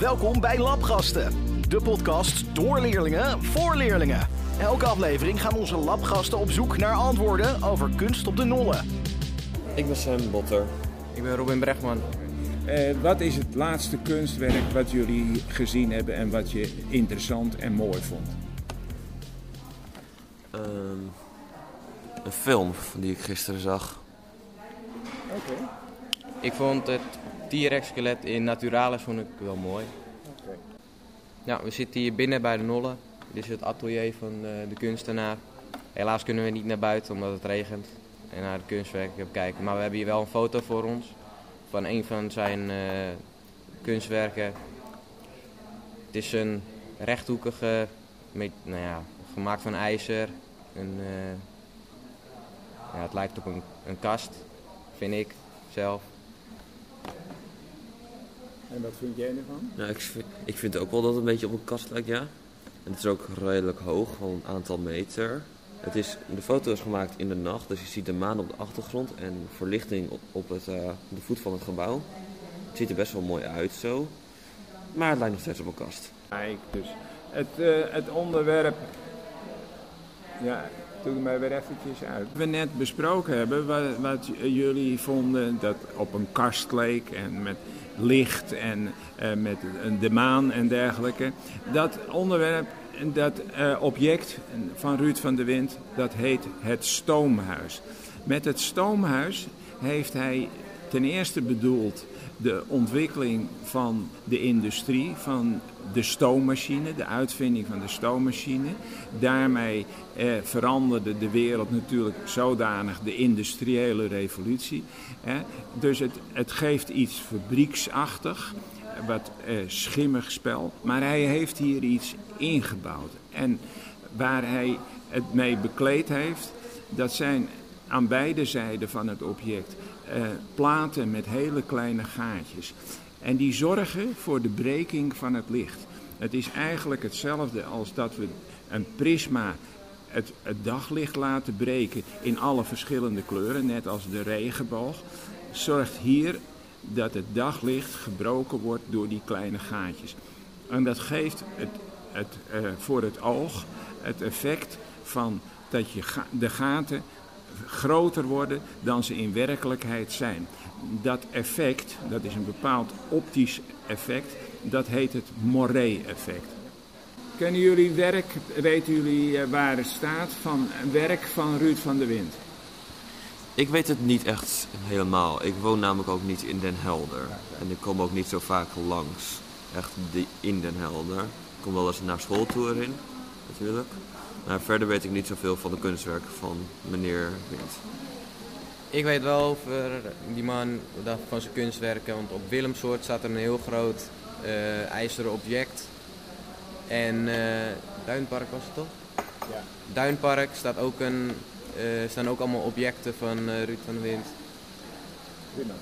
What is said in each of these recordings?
Welkom bij Labgasten, de podcast door leerlingen voor leerlingen. Elke aflevering gaan onze labgasten op zoek naar antwoorden over kunst op de nollen. Ik ben Sam Botter. Ik ben Robin Brechtman. Uh, wat is het laatste kunstwerk wat jullie gezien hebben en wat je interessant en mooi vond? Um, een film die ik gisteren zag. Oké. Okay. Ik vond het T-Rex skelet in Naturalis vond ik wel mooi. Okay. Ja, we zitten hier binnen bij de Nolle. Dit is het atelier van de, de kunstenaar. Helaas kunnen we niet naar buiten omdat het regent en naar de kunstwerken kijken. Maar we hebben hier wel een foto voor ons van een van zijn uh, kunstwerken. Het is een rechthoekige, met, nou ja, gemaakt van ijzer. Een, uh, ja, het lijkt op een, een kast, vind ik zelf. En wat vind jij ervan? Nou, ik, vind, ik vind ook wel dat het een beetje op een kast lijkt, ja. En het is ook redelijk hoog, al een aantal meter. Het is, de foto is gemaakt in de nacht, dus je ziet de maan op de achtergrond en verlichting op, op het, uh, de voet van het gebouw. Het ziet er best wel mooi uit zo, maar het lijkt nog steeds op een kast. Kijk, dus het, uh, het onderwerp, ja, doe mij weer eventjes uit. We net besproken hebben wat, wat jullie vonden dat op een kast leek en met licht en uh, met de maan en dergelijke. Dat onderwerp dat uh, object van Ruud van de Wind, dat heet het stoomhuis. Met het stoomhuis heeft hij ten eerste bedoeld de ontwikkeling van de industrie, van de stoommachine, de uitvinding van de stoommachine. Daarmee eh, veranderde de wereld natuurlijk zodanig de industriële revolutie. Dus het, het geeft iets fabrieksachtig wat eh, schimmig spel. Maar hij heeft hier iets ingebouwd. En waar hij het mee bekleed heeft, dat zijn aan beide zijden van het object platen met hele kleine gaatjes. En die zorgen voor de breking van het licht. Het is eigenlijk hetzelfde als dat we een prisma het, daglicht laten breken in alle verschillende kleuren, net als de regenboog. Zorgt hier dat het daglicht gebroken wordt door die kleine gaatjes. En dat geeft het, het, uh, voor het oog het effect van dat je de gaten groter worden dan ze in werkelijkheid zijn. Dat effect, dat is een bepaald optisch effect, dat heet het Moret-effect. Kennen jullie werk, weten jullie uh, waar het staat, van werk van Ruud van der Wind? Ik weet het niet echt helemaal. Ik woon namelijk ook niet in Den Helder. En ik kom ook niet zo vaak langs. Echt in Den Helder. Ik kom wel eens naar school toe erin, natuurlijk. Maar verder weet ik niet zoveel van de kunstwerken van meneer Wind. Ik weet wel over die man van zijn kunstwerken. Want op Willemsoort staat er een heel groot uh, ijzeren object. En uh, Duinpark was het toch? Ja. Duinpark staat ook een uh, staan ook allemaal objecten van uh, Ruud van der Wind. Prima.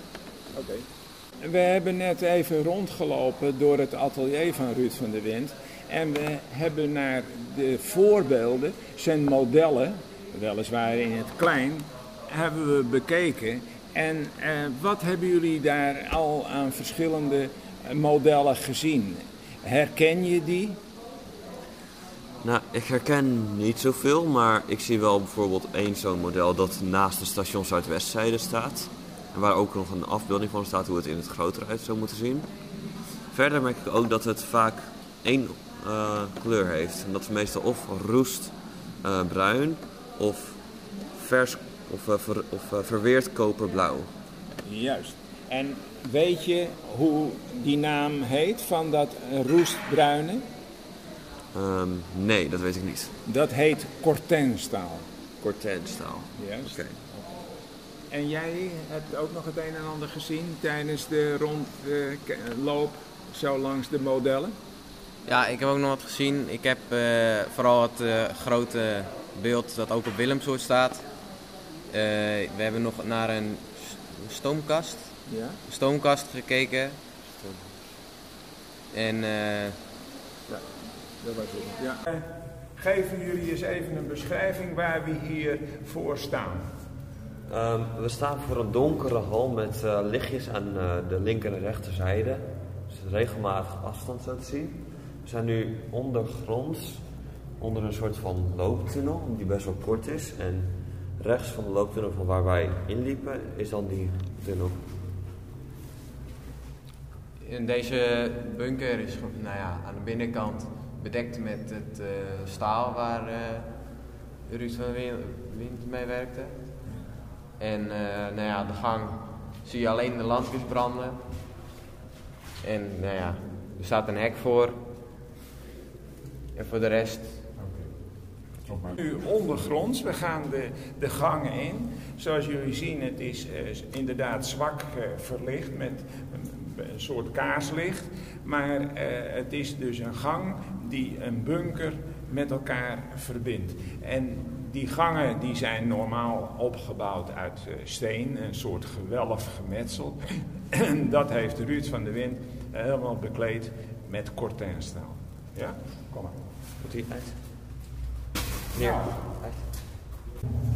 Oké. Okay. We hebben net even rondgelopen door het atelier van Ruud van der Wind. En we hebben naar de voorbeelden, zijn modellen, weliswaar in het klein, hebben we bekeken. En uh, wat hebben jullie daar al aan verschillende modellen gezien? Herken je die? Nou, ik herken niet zoveel, maar ik zie wel bijvoorbeeld één zo'n model dat naast de station Zuidwestzijde staat. En waar ook nog een afbeelding van staat hoe het in het groter uit zou moeten zien. Verder merk ik ook dat het vaak één kleur heeft. En dat is meestal of roest uh, bruin of vers of, uh, ver, of verweerd koperblauw. Juist. En weet je hoe die naam heet van dat roestbruine? Um, nee, dat weet ik niet. Dat heet cortenstaal. Cortenstaal. Juist. Okay. En jij hebt ook nog het een en ander gezien tijdens de rondloop zo langs de modellen? Ja, ik heb ook nog wat gezien. Ik heb uh, vooral het uh, grote beeld dat ook op Willemsoort staat. we hebben nog naar een stoomkast, ja? stoomkast gekeken. En dat was het. Ja. Geven jullie eens even een beschrijving waar we hier voor staan? Um, we staan voor een donkere hal met uh, lichtjes aan uh, de linker en rechterzijde. Dus regelmatig afstand zo te zien. We zijn nu ondergronds, onder een soort van looptunnel, die best wel kort is. En rechts van de looptunnel van waar wij inliepen, is dan die tunnel. In deze bunker is nou ja, aan de binnenkant bedekt met het uh, staal waar uh, Ruud van Wind mee werkte. En uh, nou ja, de gang zie je alleen de lampjes branden. En nou ja, er staat een hek voor. En voor de rest. Nu ondergronds, we gaan de, de gangen in. Zoals jullie zien, het is inderdaad zwak verlicht met een soort kaarslicht. Maar uh, het is dus een gang die een bunker met elkaar verbindt. En die gangen die zijn normaal opgebouwd uit uh, steen, een soort gewelf gemetseld. en dat heeft Ruud van de Wind helemaal bekleed met kortijnstaal. Ja? Kom maar. Moet hij uit? Ja.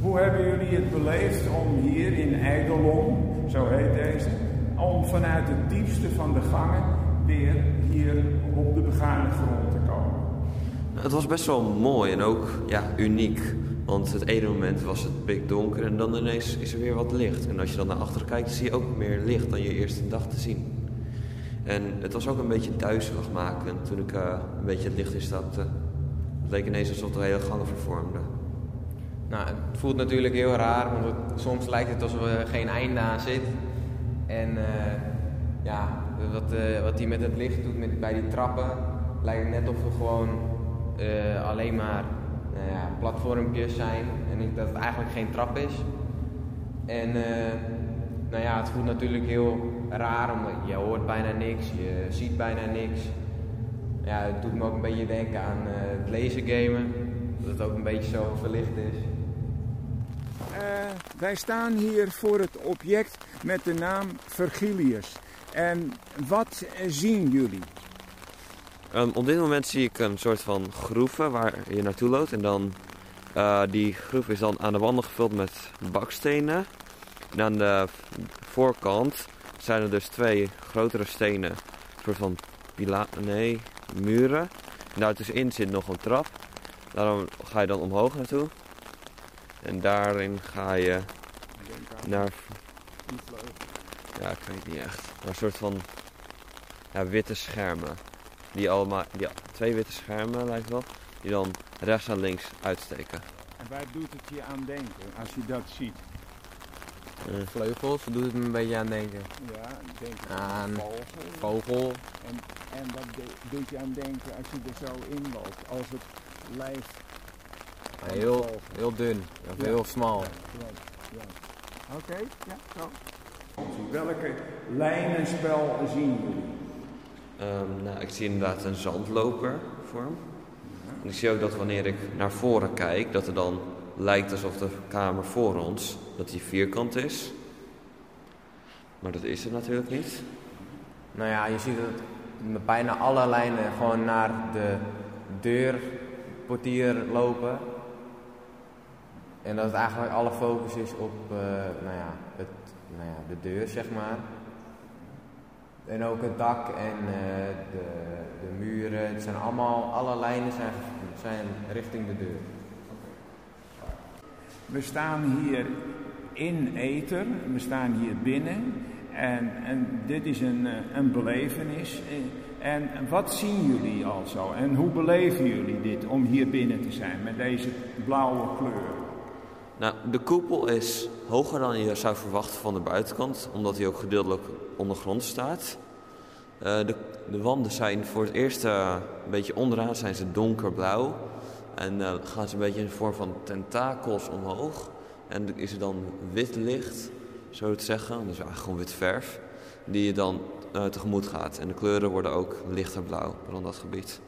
Hoe hebben jullie het beleefd om hier in Eidelom, zo heet deze, om vanuit het diepste van de gangen weer hier op de begane grond te komen. Het was best wel mooi en ook ja, uniek. Want het ene moment was het pikdonker en dan ineens is er weer wat licht. En als je dan naar achteren kijkt, zie je ook meer licht dan je eerste dag te zien. En het was ook een beetje duizelig maken toen ik uh, een beetje het licht instapte. Het leek ineens alsof de hele gangen vervormden. Nou, het voelt natuurlijk heel raar, want soms lijkt het alsof er geen einde aan zit. En uh, ja, wat, uh, wat hij met het licht doet met, bij die trappen, lijkt net of we gewoon alleen maar nou platformpjes zijn en dat het eigenlijk geen trap is. En nou ja, het voelt natuurlijk heel raar, omdat je hoort bijna niks, je ziet bijna niks. Ja, het doet me ook een beetje denken aan het lasergamen, dat het ook een beetje zo verlicht is. Uh, wij staan hier voor het object met de naam Vergilius. En wat zien jullie? Um, op dit moment zie ik een soort van groeven waar je naartoe loopt. En dan uh, die groef is dan aan de wanden gevuld met bakstenen. En aan de voorkant zijn er dus twee grotere stenen. Een soort van pila nee, muren. En daartussenin zit nog een trap. Daarom ga je dan omhoog naartoe. En daarin ga je naar. Ja, ik weet niet echt. Naar een soort van ja, witte schermen. Die allemaal, die, twee witte schermen lijkt wel. Die dan rechts en links uitsteken. En waar doet het je aan denken als je dat ziet? Uh. Vleugels, doet het me een beetje aan denken. Ja, denk aan vogel. vogel. En, en wat doet je aan denken als je er zo in loopt? Als het lijf Heel, heel dun, of ja. heel smal. Ja, ja. Oké, okay, ja, zo. Welke lijnenspel zien jullie? Um, nou, ik zie inderdaad een zandloper vorm. En ik zie ook dat wanneer ik naar voren kijk, dat er dan lijkt alsof de kamer voor ons, dat die vierkant is. Maar dat is het natuurlijk niet. Nou ja, je ziet dat bijna alle lijnen gewoon naar de deurportier lopen. En dat het eigenlijk alle focus is op uh, nou ja, het, nou ja, de deur, zeg maar. En ook het dak en uh, de, de muren. Het zijn allemaal, alle lijnen zijn, zijn richting de deur. We staan hier in Ether, we staan hier binnen. En, en dit is een, een belevenis. En wat zien jullie al zo? En hoe beleven jullie dit om hier binnen te zijn met deze blauwe kleur? Nou, de koepel is hoger dan je zou verwachten van de buitenkant, omdat hij ook gedeeltelijk ondergrond staat. Uh, de, de, wanden zijn voor het eerst een beetje onderaan zijn ze donkerblauw. En uh, gaan ze een beetje in de vorm van tentakels omhoog. En is er dan wit licht, zo te zeggen, dus eigenlijk gewoon wit verf, die je dan tegemoet gaat. En de kleuren worden ook lichter blauw rond dat gebied.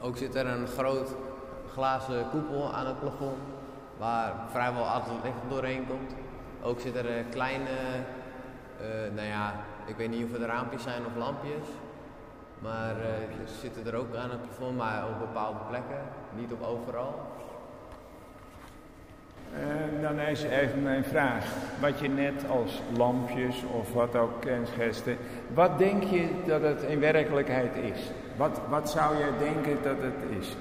Ook zit er een groot glazen koepel aan het plafond waar vrijwel altijd licht doorheen komt. Ook zitten er kleine, uh, nou ja, ik weet niet of het raampjes zijn of lampjes. Maar uh, zitten er ook aan het plafond, maar op bepaalde plekken, niet op overal. Uh, dan is even mijn vraag. Wat je net als lampjes of wat ook kenschetste. Wat denk je dat het in werkelijkheid is? Wat, wat zou je denken dat het is?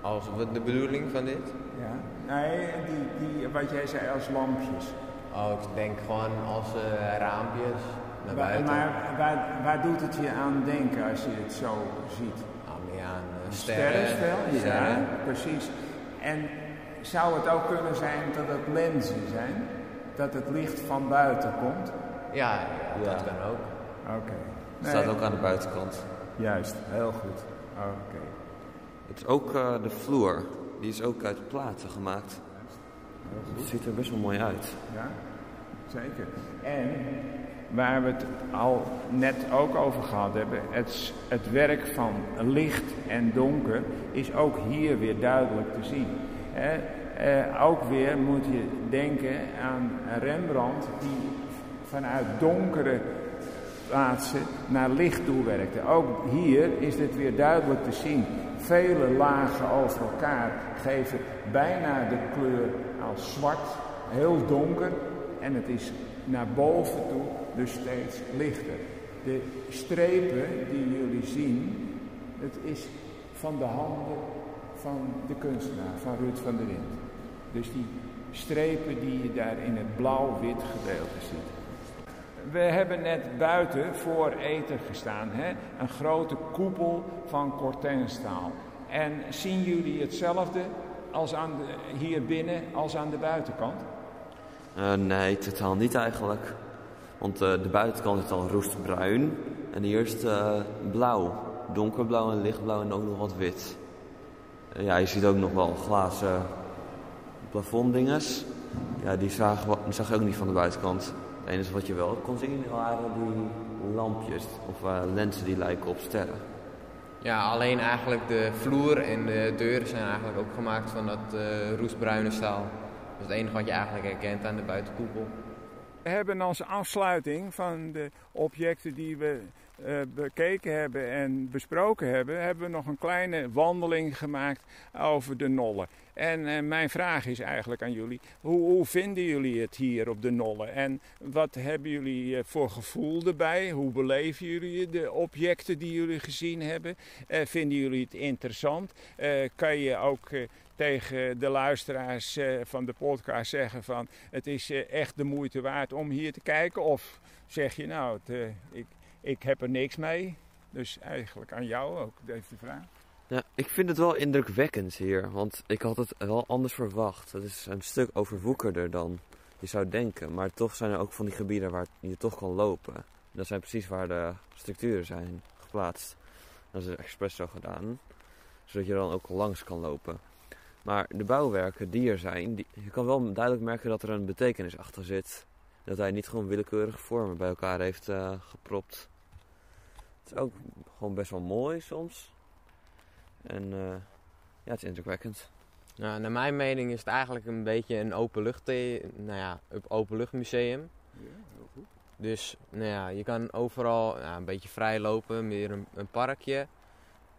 Als de bedoeling van dit? Ja. Nee, die, die, wat jij zei als lampjes. Oh, ik denk gewoon als uh, raampjes naar buiten. Maar waar, waar doet het je aan denken als je het zo ziet? Meer aan uh, sterren. Sterrenspel? Ja, precies. En zou het ook kunnen zijn dat het lenzen zijn? Dat het licht van buiten komt? Ja, ja dat kan ook. Oké. Het staat ook aan de buitenkant. Juist, heel goed. Oké. Het is ook uh, de vloer. Die is ook uit platen gemaakt. Het ziet er best wel mooi uit. Ja, zeker. En waar we het al net ook over gehad hebben, het, het werk van licht en donker is ook hier weer duidelijk te zien. Eh, ook weer moet je denken aan Rembrandt, die vanuit donkere plaatsen naar licht toe werkte. Ook hier is dit weer duidelijk te zien. Vele lagen over elkaar geven bijna de kleur als zwart, heel donker. En het is naar boven toe dus steeds lichter. De strepen die jullie zien, het is van de handen van de kunstenaar, van Ruud van der Wind. Dus die strepen die je daar in het blauw-wit gedeelte ziet. We hebben net buiten voor eten gestaan, hè? een grote koepel van kortenstaal. En zien jullie hetzelfde als aan hier binnen als aan de buitenkant? Uh, nee, totaal niet eigenlijk. Want uh, de buitenkant is al roestbruin en hier is uh, blauw. Donkerblauw en lichtblauw en ook nog wat wit. ja, je ziet ook nog wel glazen plafonddinges. Ja, die zag, die je ook niet van de buitenkant. Het enige wat je wel kon zien waren die lampjes of lenzen die lijken op sterren. Ja, alleen eigenlijk de vloer en de deuren zijn eigenlijk ook gemaakt van dat roestbruine staal. Het enige wat je eigenlijk herkent aan de buitenkoepel. We hebben als afsluiting van de objecten die we bekeken hebben en besproken hebben, hebben we nog een kleine wandeling gemaakt over de Nolle. En uh, mijn vraag is eigenlijk aan jullie: hoe, hoe, vinden jullie het hier op de Nolle? En wat hebben jullie uh, voor gevoel erbij? Hoe beleven jullie de objecten die jullie gezien hebben? vinden jullie het interessant? kan je ook tegen de luisteraars van de podcast zeggen van het is echt de moeite waard om hier te kijken? Of zeg je nou, het, ik, ik heb er niks mee. Dus eigenlijk aan jou ook deze vraag. Ja, ik vind het wel indrukwekkend hier, want ik had het wel anders verwacht. Het is een stuk overwoekerder dan je zou denken. Maar toch zijn er ook van die gebieden waar je toch kan lopen. Dat zijn precies waar de structuren zijn geplaatst. Dat is expres zo gedaan, zodat je dan ook langs kan lopen. Maar de bouwwerken die er zijn, die, je kan wel duidelijk merken dat er een betekenis achter zit. Dat hij niet gewoon willekeurige vormen bij elkaar heeft uh, gepropt. Het is ook gewoon best wel mooi soms. En uh, ja, het is indrukwekkend. Nou, naar mijn mening is het eigenlijk een beetje een openlucht, nou ja, openluchtmuseum. Ja, heel goed. Dus nou ja, je kan overal ja, een beetje vrij lopen, meer een, een parkje.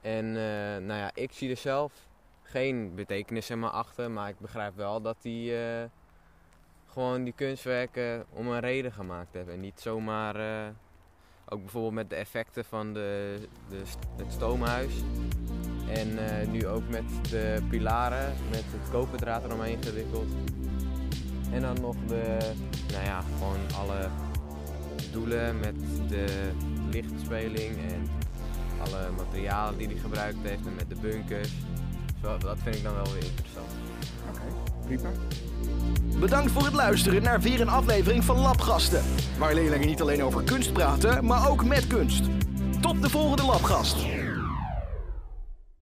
En uh, nou ja, ik zie er zelf geen betekenis in me achter, maar ik begrijp wel dat die uh, gewoon die kunstwerken om een reden gemaakt hebben. En niet zomaar ook bijvoorbeeld met de effecten van de, de, het stoomhuis. En uh, nu ook met de pilaren, met het koperdraad eromheen gewikkeld. En dan nog de, nou ja, gewoon alle doelen met de lichtspeling en alle materialen die hij gebruikt heeft en met de bunkers. Dat vind ik dan wel weer interessant. Prima. Bedankt voor het luisteren naar weer een aflevering van Labgasten. Waar leerlingen niet alleen over kunst praten, maar ook met kunst. Tot de volgende Labgast.